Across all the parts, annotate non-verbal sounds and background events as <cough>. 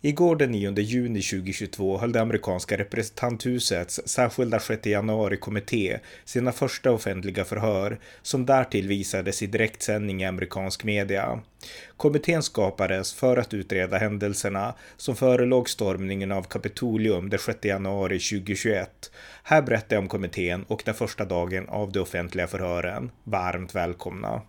Igår den 9 juni 2022 höll det amerikanska representanthusets särskilda 6 januari-kommitté sina första offentliga förhör som därtill visades i direktsändning i amerikansk media. Kommittén skapades för att utreda händelserna som förelåg stormningen av Kapitolium den 6 januari 2021. Här berättar jag om kommittén och den första dagen av de offentliga förhören. Varmt välkomna!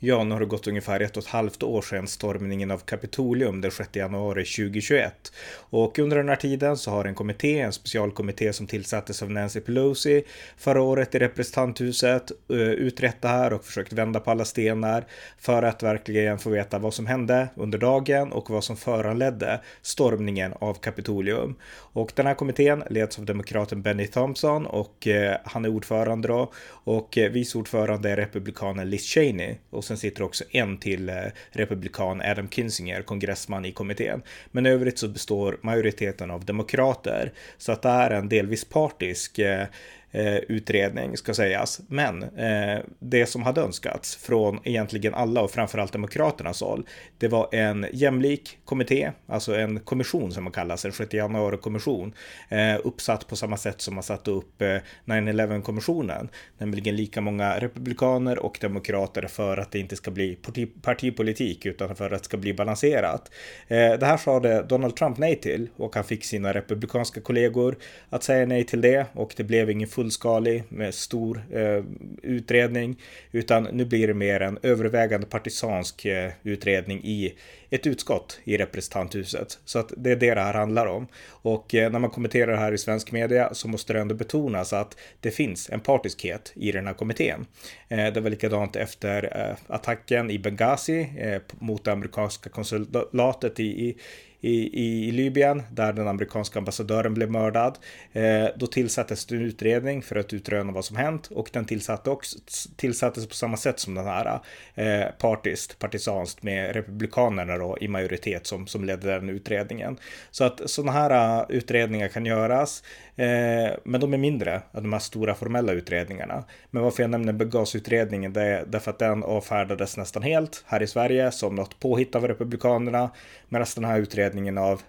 Ja, nu har det gått ungefär ett och ett halvt år sedan stormningen av Kapitolium den 6 januari 2021. Och under den här tiden så har en kommitté, en specialkommitté som tillsattes av Nancy Pelosi förra året i representanthuset eh, utrett det här och försökt vända på alla stenar för att verkligen få veta vad som hände under dagen och vad som föranledde stormningen av Kapitolium. Och den här kommittén leds av demokraten Benny Thompson och eh, han är ordförande då och eh, vice ordförande är republikanen Liz Cheney. Och sen sitter också en till eh, republikan, Adam Kinzinger, kongressman i kommittén. Men i övrigt så består majoriteten av demokrater. Så att det är en delvis partisk eh, eh, utredning ska sägas. Men eh, det som hade önskats från egentligen alla och framförallt Demokraternas håll, det var en jämlik kommitté, alltså en kommission som man kallas, en 6 januari-kommission, eh, uppsatt på samma sätt som man satte upp eh, 9-11-kommissionen, nämligen lika många republikaner och demokrater för att det inte ska bli parti partipolitik utan för att det ska bli balanserat. Eh, det här sa Donald Trump nej till och han fick sina republikanska kollegor att säga nej till det och det blev ingen fullskalig med stor eh, utredning, utan nu blir det mer en övervägande partisansk eh, utredning i ett utskott i representanthuset. Så att det är det det här handlar om. Och eh, när man kommenterar det här i svensk media så måste det ändå betonas att det finns en partiskhet i den här kommittén. Eh, det var likadant efter eh, attacken i Benghazi eh, mot det amerikanska konsulatet i, i i, i, Libyen där den amerikanska ambassadören blev mördad. Eh, då tillsattes det en utredning för att utröna vad som hänt och den tillsatte också, tillsattes på samma sätt som den här eh, partist, partisanskt med republikanerna då i majoritet som, som ledde den utredningen. Så att sådana här uh, utredningar kan göras, eh, men de är mindre än de här stora formella utredningarna. Men varför jag nämner Begas-utredningen, det är därför att den avfärdades nästan helt här i Sverige som något påhitt av republikanerna, medan den här utredningen utredningen av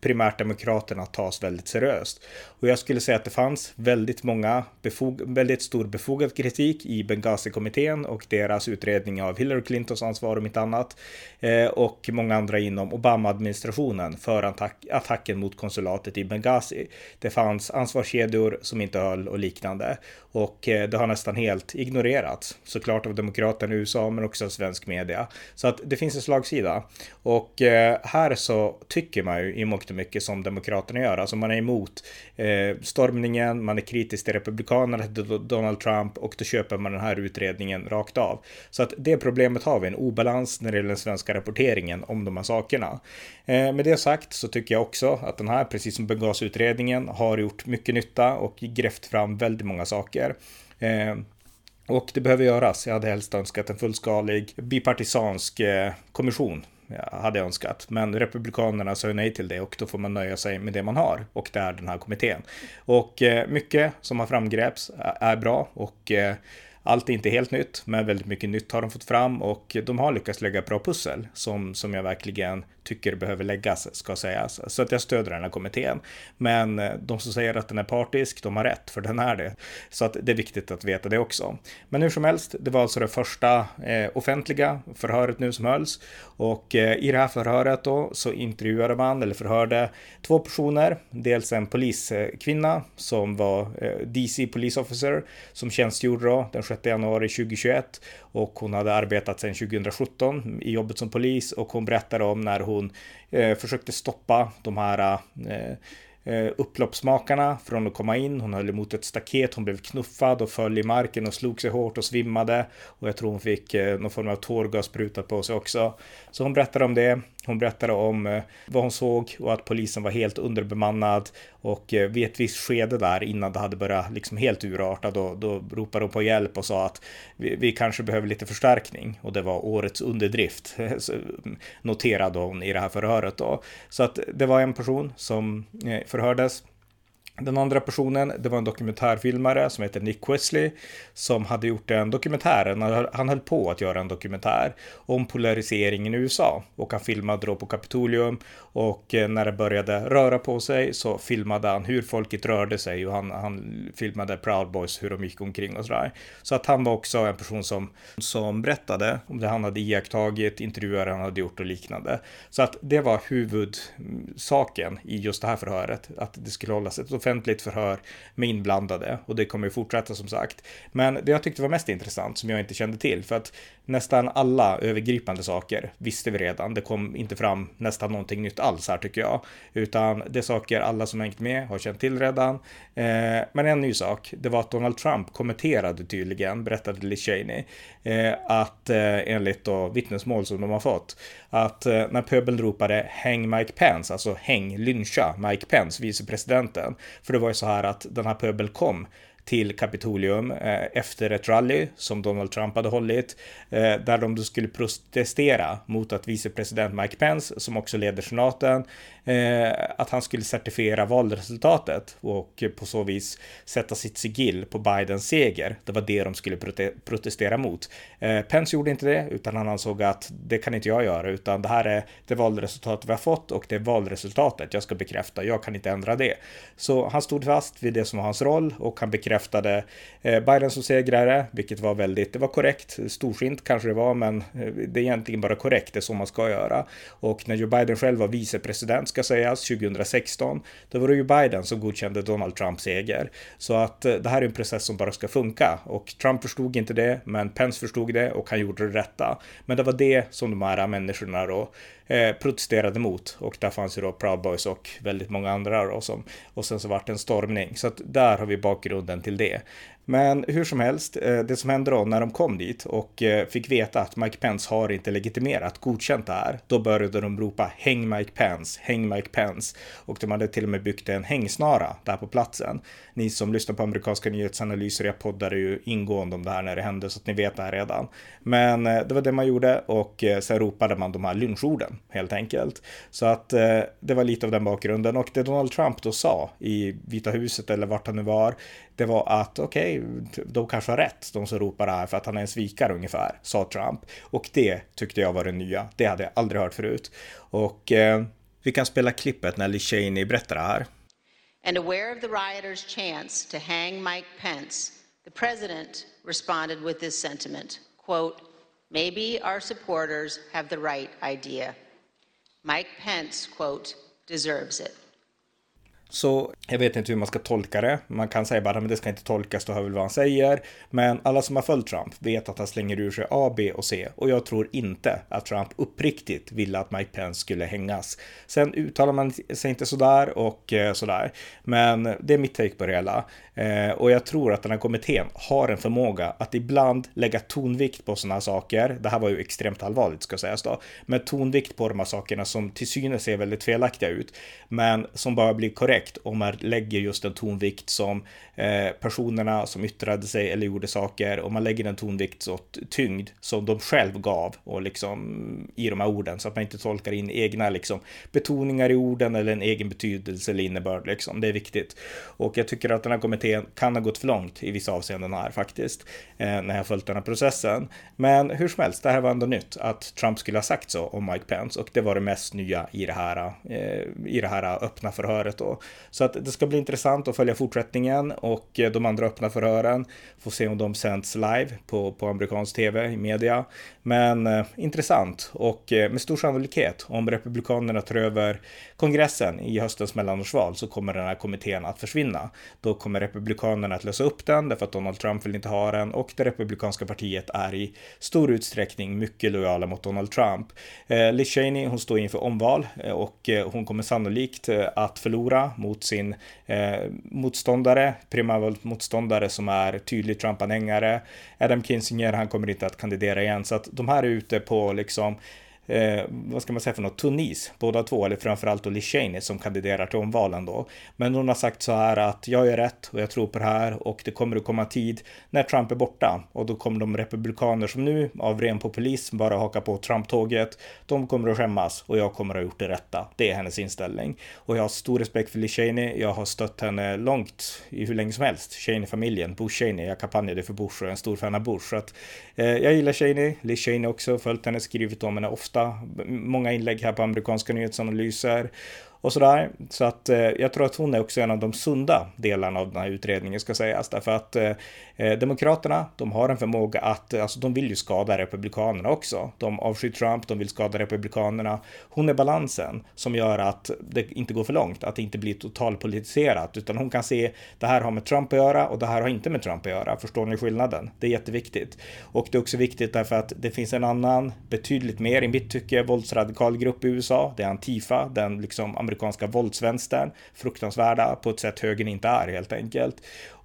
primärt demokraterna tas väldigt seriöst. Och jag skulle säga att det fanns väldigt många, befog, väldigt stor befogad kritik i Benghazi-kommittén och deras utredning av Hillary Clintons ansvar om inte annat. Eh, och många andra inom Obama-administrationen för attack, attacken mot konsulatet i Benghazi. Det fanns ansvarskedjor som inte höll och liknande. Och eh, det har nästan helt ignorerats, såklart av demokraterna i USA men också av svensk media. Så att det finns en slagsida. Och eh, här så tycker man ju i mångt och mycket som demokraterna gör. Alltså man är emot eh, stormningen, man är kritisk till republikanerna, till Donald Trump och då köper man den här utredningen rakt av. Så att det problemet har vi, en obalans när det gäller den svenska rapporteringen om de här sakerna. Eh, med det sagt så tycker jag också att den här, precis som Benghazi-utredningen, har gjort mycket nytta och grävt fram väldigt många saker. Eh, och det behöver göras. Jag hade helst önskat en fullskalig bipartisansk eh, kommission kommission hade önskat. Men Republikanerna sa nej till det och då får man nöja sig med det man har och det är den här kommittén. Och eh, mycket som har framgreps är bra och eh, allt är inte helt nytt, men väldigt mycket nytt har de fått fram och de har lyckats lägga bra pussel som, som jag verkligen tycker behöver läggas, ska sägas. Så att jag stöder den här kommittén. Men eh, de som säger att den är partisk, de har rätt, för den är det. Så att det är viktigt att veta det också. Men hur som helst, det var alltså det första eh, offentliga förhöret nu som hölls. Och eh, i det här förhöret då så intervjuade man, eller förhörde, två personer. Dels en poliskvinna som var eh, DC Police Officer som tjänstgjorde då den 6 januari 2021 och hon hade arbetat sedan 2017 i jobbet som polis och hon berättade om när hon eh, försökte stoppa de här eh, eh, upploppsmakarna från att komma in. Hon höll emot ett staket, hon blev knuffad och föll i marken och slog sig hårt och svimmade. Och jag tror hon fick eh, någon form av tårgas sprutat på sig också. Så hon berättade om det. Hon berättade om eh, vad hon såg och att polisen var helt underbemannad och eh, vid ett visst skede där innan det hade börjat liksom helt urarta då, då ropade hon på hjälp och sa att vi, vi kanske behöver lite förstärkning och det var årets underdrift <laughs> mm, noterade hon i det här förhöret då. Så att det var en person som eh, förhördes den andra personen, det var en dokumentärfilmare som heter Nick Wesley som hade gjort en dokumentär, han höll på att göra en dokumentär om polariseringen i USA. Och han filmade då på Kapitolium. Och eh, när det började röra på sig så filmade han hur folket rörde sig. Och han, han filmade Proud Boys hur de gick omkring och sådär. Så att han var också en person som, som berättade om det han hade iakttagit, intervjuer han hade gjort och liknande. Så att det var huvudsaken i just det här förhöret, att det skulle hållas ett offentligt förhör med inblandade och det kommer ju fortsätta som sagt. Men det jag tyckte var mest intressant som jag inte kände till för att nästan alla övergripande saker visste vi redan. Det kom inte fram nästan någonting nytt alls här tycker jag, utan det är saker alla som hängt med har känt till redan. Eh, men en ny sak, det var att Donald Trump kommenterade tydligen, berättade Liz Cheney, eh, att eh, enligt då vittnesmål som de har fått, att eh, när pöbeln ropade häng Mike Pence, alltså häng, lyncha Mike Pence, vicepresidenten, för det var ju så här att den här pöbeln kom till Kapitolium eh, efter ett rally som Donald Trump hade hållit, eh, där de då skulle protestera mot att vicepresident Mike Pence, som också leder senaten, eh, att han skulle certifiera valresultatet och på så vis sätta sitt sigill på Bidens seger. Det var det de skulle protestera mot. Pence gjorde inte det, utan han ansåg att det kan inte jag göra, utan det här är det valresultat vi har fått och det är valresultatet jag ska bekräfta. Jag kan inte ändra det. Så han stod fast vid det som var hans roll och han bekräftade bekräftade eh, Biden som segrare, vilket var väldigt, det var korrekt, storsint kanske det var, men eh, det är egentligen bara korrekt, det är så man ska göra. Och när Joe Biden själv var vicepresident, ska sägas, 2016, då var det ju Biden som godkände Donald Trumps seger. Så att eh, det här är en process som bara ska funka och Trump förstod inte det, men Pence förstod det och han gjorde det rätta. Men det var det som de här människorna då eh, protesterade mot och där fanns ju då Proud Boys och väldigt många andra då som och sen så vart det en stormning så att där har vi bakgrunden till det. Men hur som helst, eh, det som hände då när de kom dit och eh, fick veta att Mike Pence har inte legitimerat, godkänt det här, då började de ropa häng Mike Pence, häng Mike Pence. Och de hade till och med byggt en hängsnara där på platsen. Ni som lyssnar på amerikanska nyhetsanalyser, jag poddade ju ingående om det här när det hände så att ni vet det här redan. Men eh, det var det man gjorde och sen ropade man de här lynchorden helt enkelt. Så att det var lite av den bakgrunden och det Donald Trump då sa i Vita huset eller vart han nu var, det var att okej, okay, de kanske har rätt, de som ropar det här för att han är en svikare ungefär, sa Trump. Och det tyckte jag var det nya. Det hade jag aldrig hört förut. Och eh, vi kan spela klippet när Liz Cheney berättar det här. And aware of the rioters' chance to hang Mike Pence, the president responded with this sentiment, quote, maybe our supporters have the right idea. Mike Pence, quote, deserves it. Så jag vet inte hur man ska tolka det. Man kan säga bara, men det ska inte tolkas, då hör väl vad han säger. Men alla som har följt Trump vet att han slänger ur sig A, B och C. Och jag tror inte att Trump uppriktigt ville att Mike Pence skulle hängas. Sen uttalar man sig inte sådär och eh, sådär. Men det är mitt take på det hela. Eh, och jag tror att den här kommittén har en förmåga att ibland lägga tonvikt på sådana saker. Det här var ju extremt allvarligt ska sägas då. Men tonvikt på de här sakerna som till synes ser väldigt felaktiga ut. Men som bara blir korrekt om man lägger just en tonvikt som eh, personerna som yttrade sig eller gjorde saker. Om man lägger en tonvikt åt tyngd som de själv gav och liksom i de här orden så att man inte tolkar in egna liksom betoningar i orden eller en egen betydelse eller innebörd liksom. Det är viktigt. Och jag tycker att den här kommittén kommittén kan ha gått för långt i vissa avseenden här faktiskt, eh, när jag följt den här processen. Men hur som helst, det här var ändå nytt att Trump skulle ha sagt så om Mike Pence och det var det mest nya i det här, eh, i det här öppna förhöret då. Så att det ska bli intressant att följa fortsättningen och eh, de andra öppna förhören. Får se om de sänds live på, på amerikansk tv i media. Men eh, intressant och eh, med stor sannolikhet om republikanerna tar över kongressen i höstens mellanårsval så kommer den här kommittén att försvinna. Då kommer republikanerna att lösa upp den därför att Donald Trump vill inte ha den och det republikanska partiet är i stor utsträckning mycket lojala mot Donald Trump. Eh, Liz Cheney, hon står inför omval eh, och eh, hon kommer sannolikt eh, att förlora mot sin eh, motståndare, primärvalmotståndare som är tydlig Trump-anhängare. Adam Kinzinger, han kommer inte att kandidera igen så att de här är ute på liksom eh, vad ska man säga för något, Tunis, båda två, eller framförallt då Liz Cheney som kandiderar till omvalen då. Men hon har sagt så här att jag är rätt och jag tror på det här och det kommer att komma tid när Trump är borta och då kommer de republikaner som nu av ren populism bara haka på Trump-tåget, de kommer att skämmas och jag kommer att ha gjort det rätta. Det är hennes inställning. Och jag har stor respekt för Liz Cheney. Jag har stött henne långt i hur länge som helst. Cheney-familjen, Bush Cheney. Jag kampanjade för Bush och är en stor fan av Bush. Så att, eh, jag gillar Cheney, Liz Cheney också, följt henne, skrivit om henne ofta. Många inlägg här på amerikanska nyhetsanalyser och sådär. Så att eh, jag tror att hon är också en av de sunda delarna av den här utredningen ska sägas. Därför att eh, eh, Demokraterna, de har en förmåga att, alltså de vill ju skada Republikanerna också. De avskyr Trump, de vill skada Republikanerna. Hon är balansen som gör att det inte går för långt, att det inte blir totalpolitiserat, utan hon kan se det här har med Trump att göra och det här har inte med Trump att göra. Förstår ni skillnaden? Det är jätteviktigt. Och det är också viktigt därför att det finns en annan, betydligt mer i mitt tycke, våldsradikal grupp i USA. Det är Antifa, den liksom amerikanska våldsvänstern, fruktansvärda på ett sätt högern inte är helt enkelt.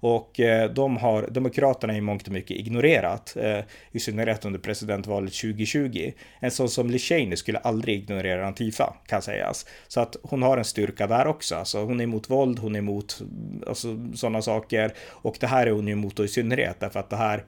Och eh, de har Demokraterna i mångt och mycket ignorerat, eh, i synnerhet under presidentvalet 2020. En sån som Liz skulle aldrig ignorera Antifa, kan sägas. Så att hon har en styrka där också. Alltså hon är emot våld, hon är emot alltså, sådana saker. Och det här är hon ju emot i synnerhet, därför att det här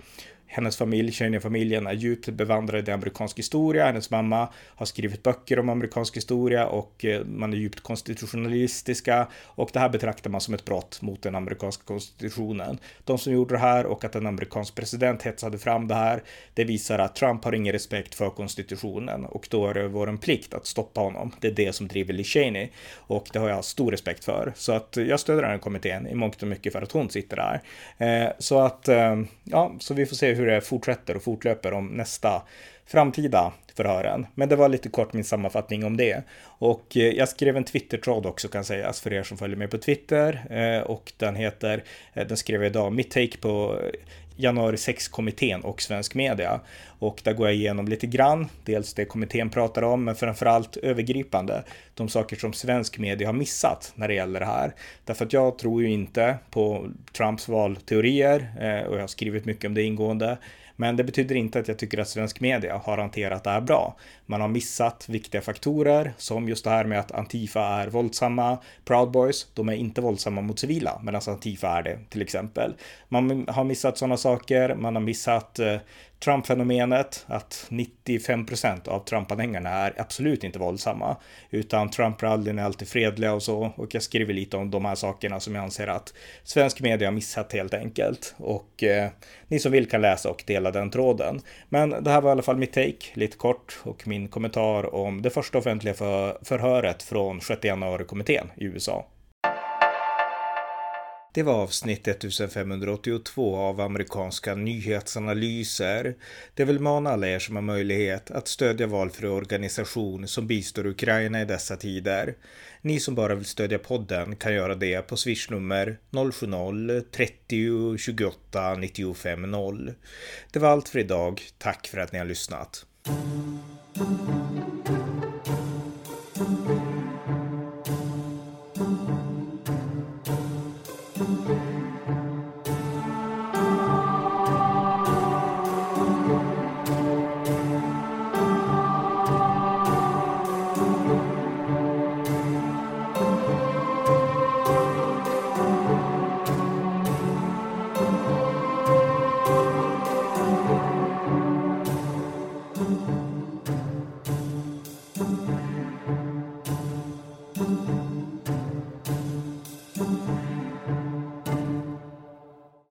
hennes familj, Cheney-familjen, är djupt bevandrade i amerikansk historia. Hennes mamma har skrivit böcker om amerikansk historia och eh, man är djupt konstitutionalistiska och det här betraktar man som ett brott mot den amerikanska konstitutionen. De som gjorde det här och att en amerikansk president hetsade fram det här, det visar att Trump har ingen respekt för konstitutionen och då är det vår plikt att stoppa honom. Det är det som driver Liz Cheney och det har jag stor respekt för. Så att jag stöder den här kommittén i mångt och mycket för att hon sitter där. Eh, så att, eh, ja, så vi får se hur hur det fortsätter och fortlöper om nästa framtida förhören. Men det var lite kort min sammanfattning om det. Och eh, jag skrev en Twitter-tråd också kan sägas för er som följer mig på Twitter. Eh, och den heter, eh, den skrev jag idag, mitt take på januari 6-kommittén och svensk media. Och där går jag igenom lite grann, dels det kommittén pratar om, men framförallt övergripande, de saker som svensk media har missat när det gäller det här. Därför att jag tror ju inte på Trumps valteorier eh, och jag har skrivit mycket om det ingående. Men det betyder inte att jag tycker att svensk media har hanterat det här bra. Man har missat viktiga faktorer som just det här med att Antifa är våldsamma. Proud Boys, de är inte våldsamma mot civila medan Antifa är det till exempel. Man har missat sådana saker, man har missat eh, Trump-fenomenet, att 95% av Trump-anhängarna är absolut inte våldsamma, utan Trump-rallyn är alltid fredliga och så. Och jag skriver lite om de här sakerna som jag anser att svensk media har missat helt enkelt. Och eh, ni som vill kan läsa och dela den tråden. Men det här var i alla fall mitt take, lite kort, och min kommentar om det första offentliga för förhöret från 6 januari-kommittén i USA. Det var avsnitt 1582 av amerikanska nyhetsanalyser. Det vill mana alla er som har möjlighet att stödja valfri organisation som bistår Ukraina i dessa tider. Ni som bara vill stödja podden kan göra det på swishnummer 070-30 28 95 0. Det var allt för idag. Tack för att ni har lyssnat.